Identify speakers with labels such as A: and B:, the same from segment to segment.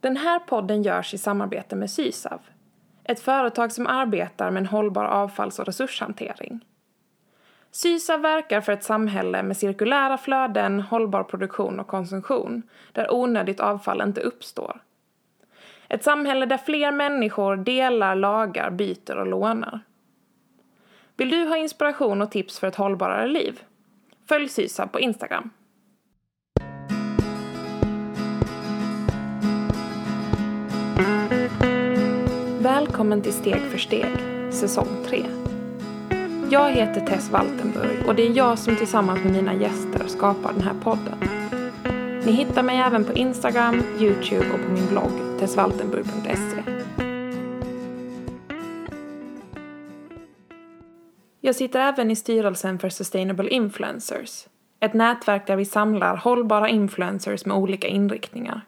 A: Den här podden görs i samarbete med Sysav, ett företag som arbetar med en hållbar avfalls och resurshantering. Sysav verkar för ett samhälle med cirkulära flöden, hållbar produktion och konsumtion, där onödigt avfall inte uppstår. Ett samhälle där fler människor delar, lagar, byter och lånar. Vill du ha inspiration och tips för ett hållbarare liv? Följ Sysav på Instagram. Välkommen till Steg för steg, säsong 3. Jag heter Tess Waltenburg och det är jag som tillsammans med mina gäster skapar den här podden. Ni hittar mig även på Instagram, Youtube och på min blogg tessvaltenburg.se. Jag sitter även i styrelsen för Sustainable Influencers, ett nätverk där vi samlar hållbara influencers med olika inriktningar.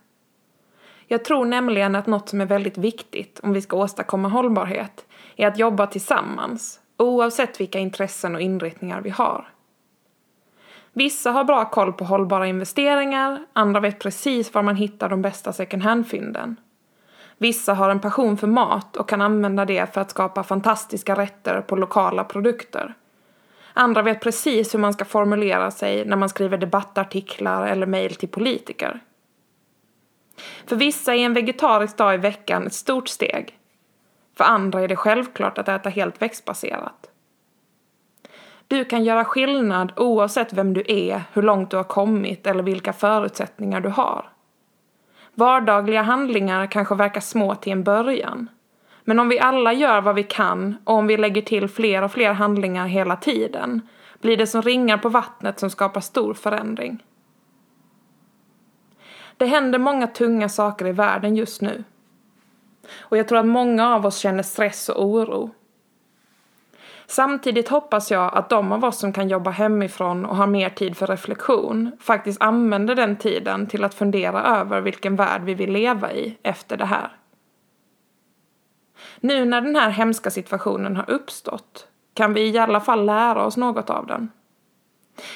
A: Jag tror nämligen att något som är väldigt viktigt om vi ska åstadkomma hållbarhet är att jobba tillsammans, oavsett vilka intressen och inriktningar vi har. Vissa har bra koll på hållbara investeringar, andra vet precis var man hittar de bästa second hand-fynden. Vissa har en passion för mat och kan använda det för att skapa fantastiska rätter på lokala produkter. Andra vet precis hur man ska formulera sig när man skriver debattartiklar eller mejl till politiker. För vissa är en vegetarisk dag i veckan ett stort steg. För andra är det självklart att äta helt växtbaserat. Du kan göra skillnad oavsett vem du är, hur långt du har kommit eller vilka förutsättningar du har. Vardagliga handlingar kanske verkar små till en början. Men om vi alla gör vad vi kan och om vi lägger till fler och fler handlingar hela tiden blir det som ringar på vattnet som skapar stor förändring. Det händer många tunga saker i världen just nu. Och jag tror att många av oss känner stress och oro. Samtidigt hoppas jag att de av oss som kan jobba hemifrån och har mer tid för reflektion faktiskt använder den tiden till att fundera över vilken värld vi vill leva i efter det här. Nu när den här hemska situationen har uppstått kan vi i alla fall lära oss något av den.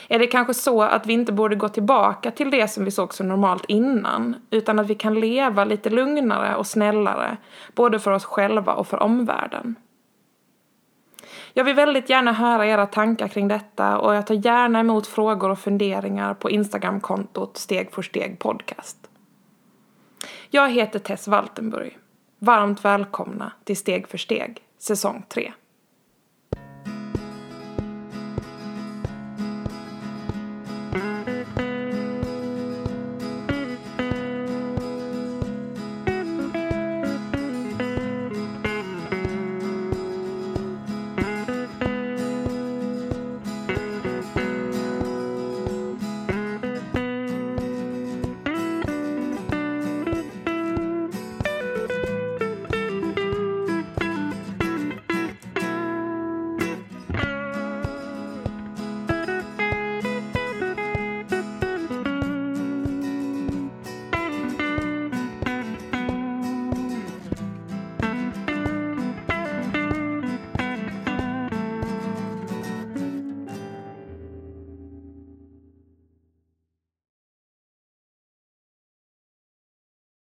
A: Är det kanske så att vi inte borde gå tillbaka till det som vi såg så normalt innan, utan att vi kan leva lite lugnare och snällare, både för oss själva och för omvärlden? Jag vill väldigt gärna höra era tankar kring detta och jag tar gärna emot frågor och funderingar på Instagramkontot Steg för steg podcast. Jag heter Tess Waltenburg. Varmt välkomna till Steg för steg, säsong 3.